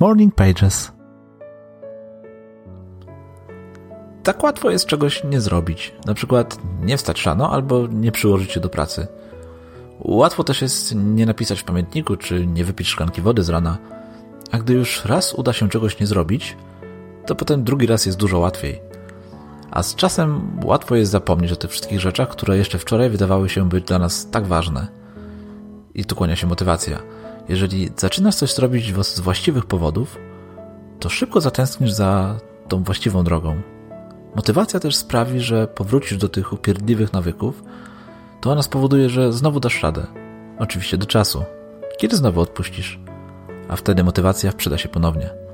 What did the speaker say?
Morning Pages. Tak łatwo jest czegoś nie zrobić. Na przykład nie wstać rano albo nie przyłożyć się do pracy. Łatwo też jest nie napisać w pamiętniku czy nie wypić szklanki wody z rana. A gdy już raz uda się czegoś nie zrobić, to potem drugi raz jest dużo łatwiej. A z czasem łatwo jest zapomnieć o tych wszystkich rzeczach, które jeszcze wczoraj wydawały się być dla nas tak ważne. I tu kłania się motywacja. Jeżeli zaczynasz coś robić z właściwych powodów, to szybko zatęsknisz za tą właściwą drogą. Motywacja też sprawi, że powrócisz do tych upierdliwych nawyków, to ona spowoduje, że znowu dasz radę. Oczywiście do czasu. Kiedy znowu odpuścisz? A wtedy motywacja przyda się ponownie.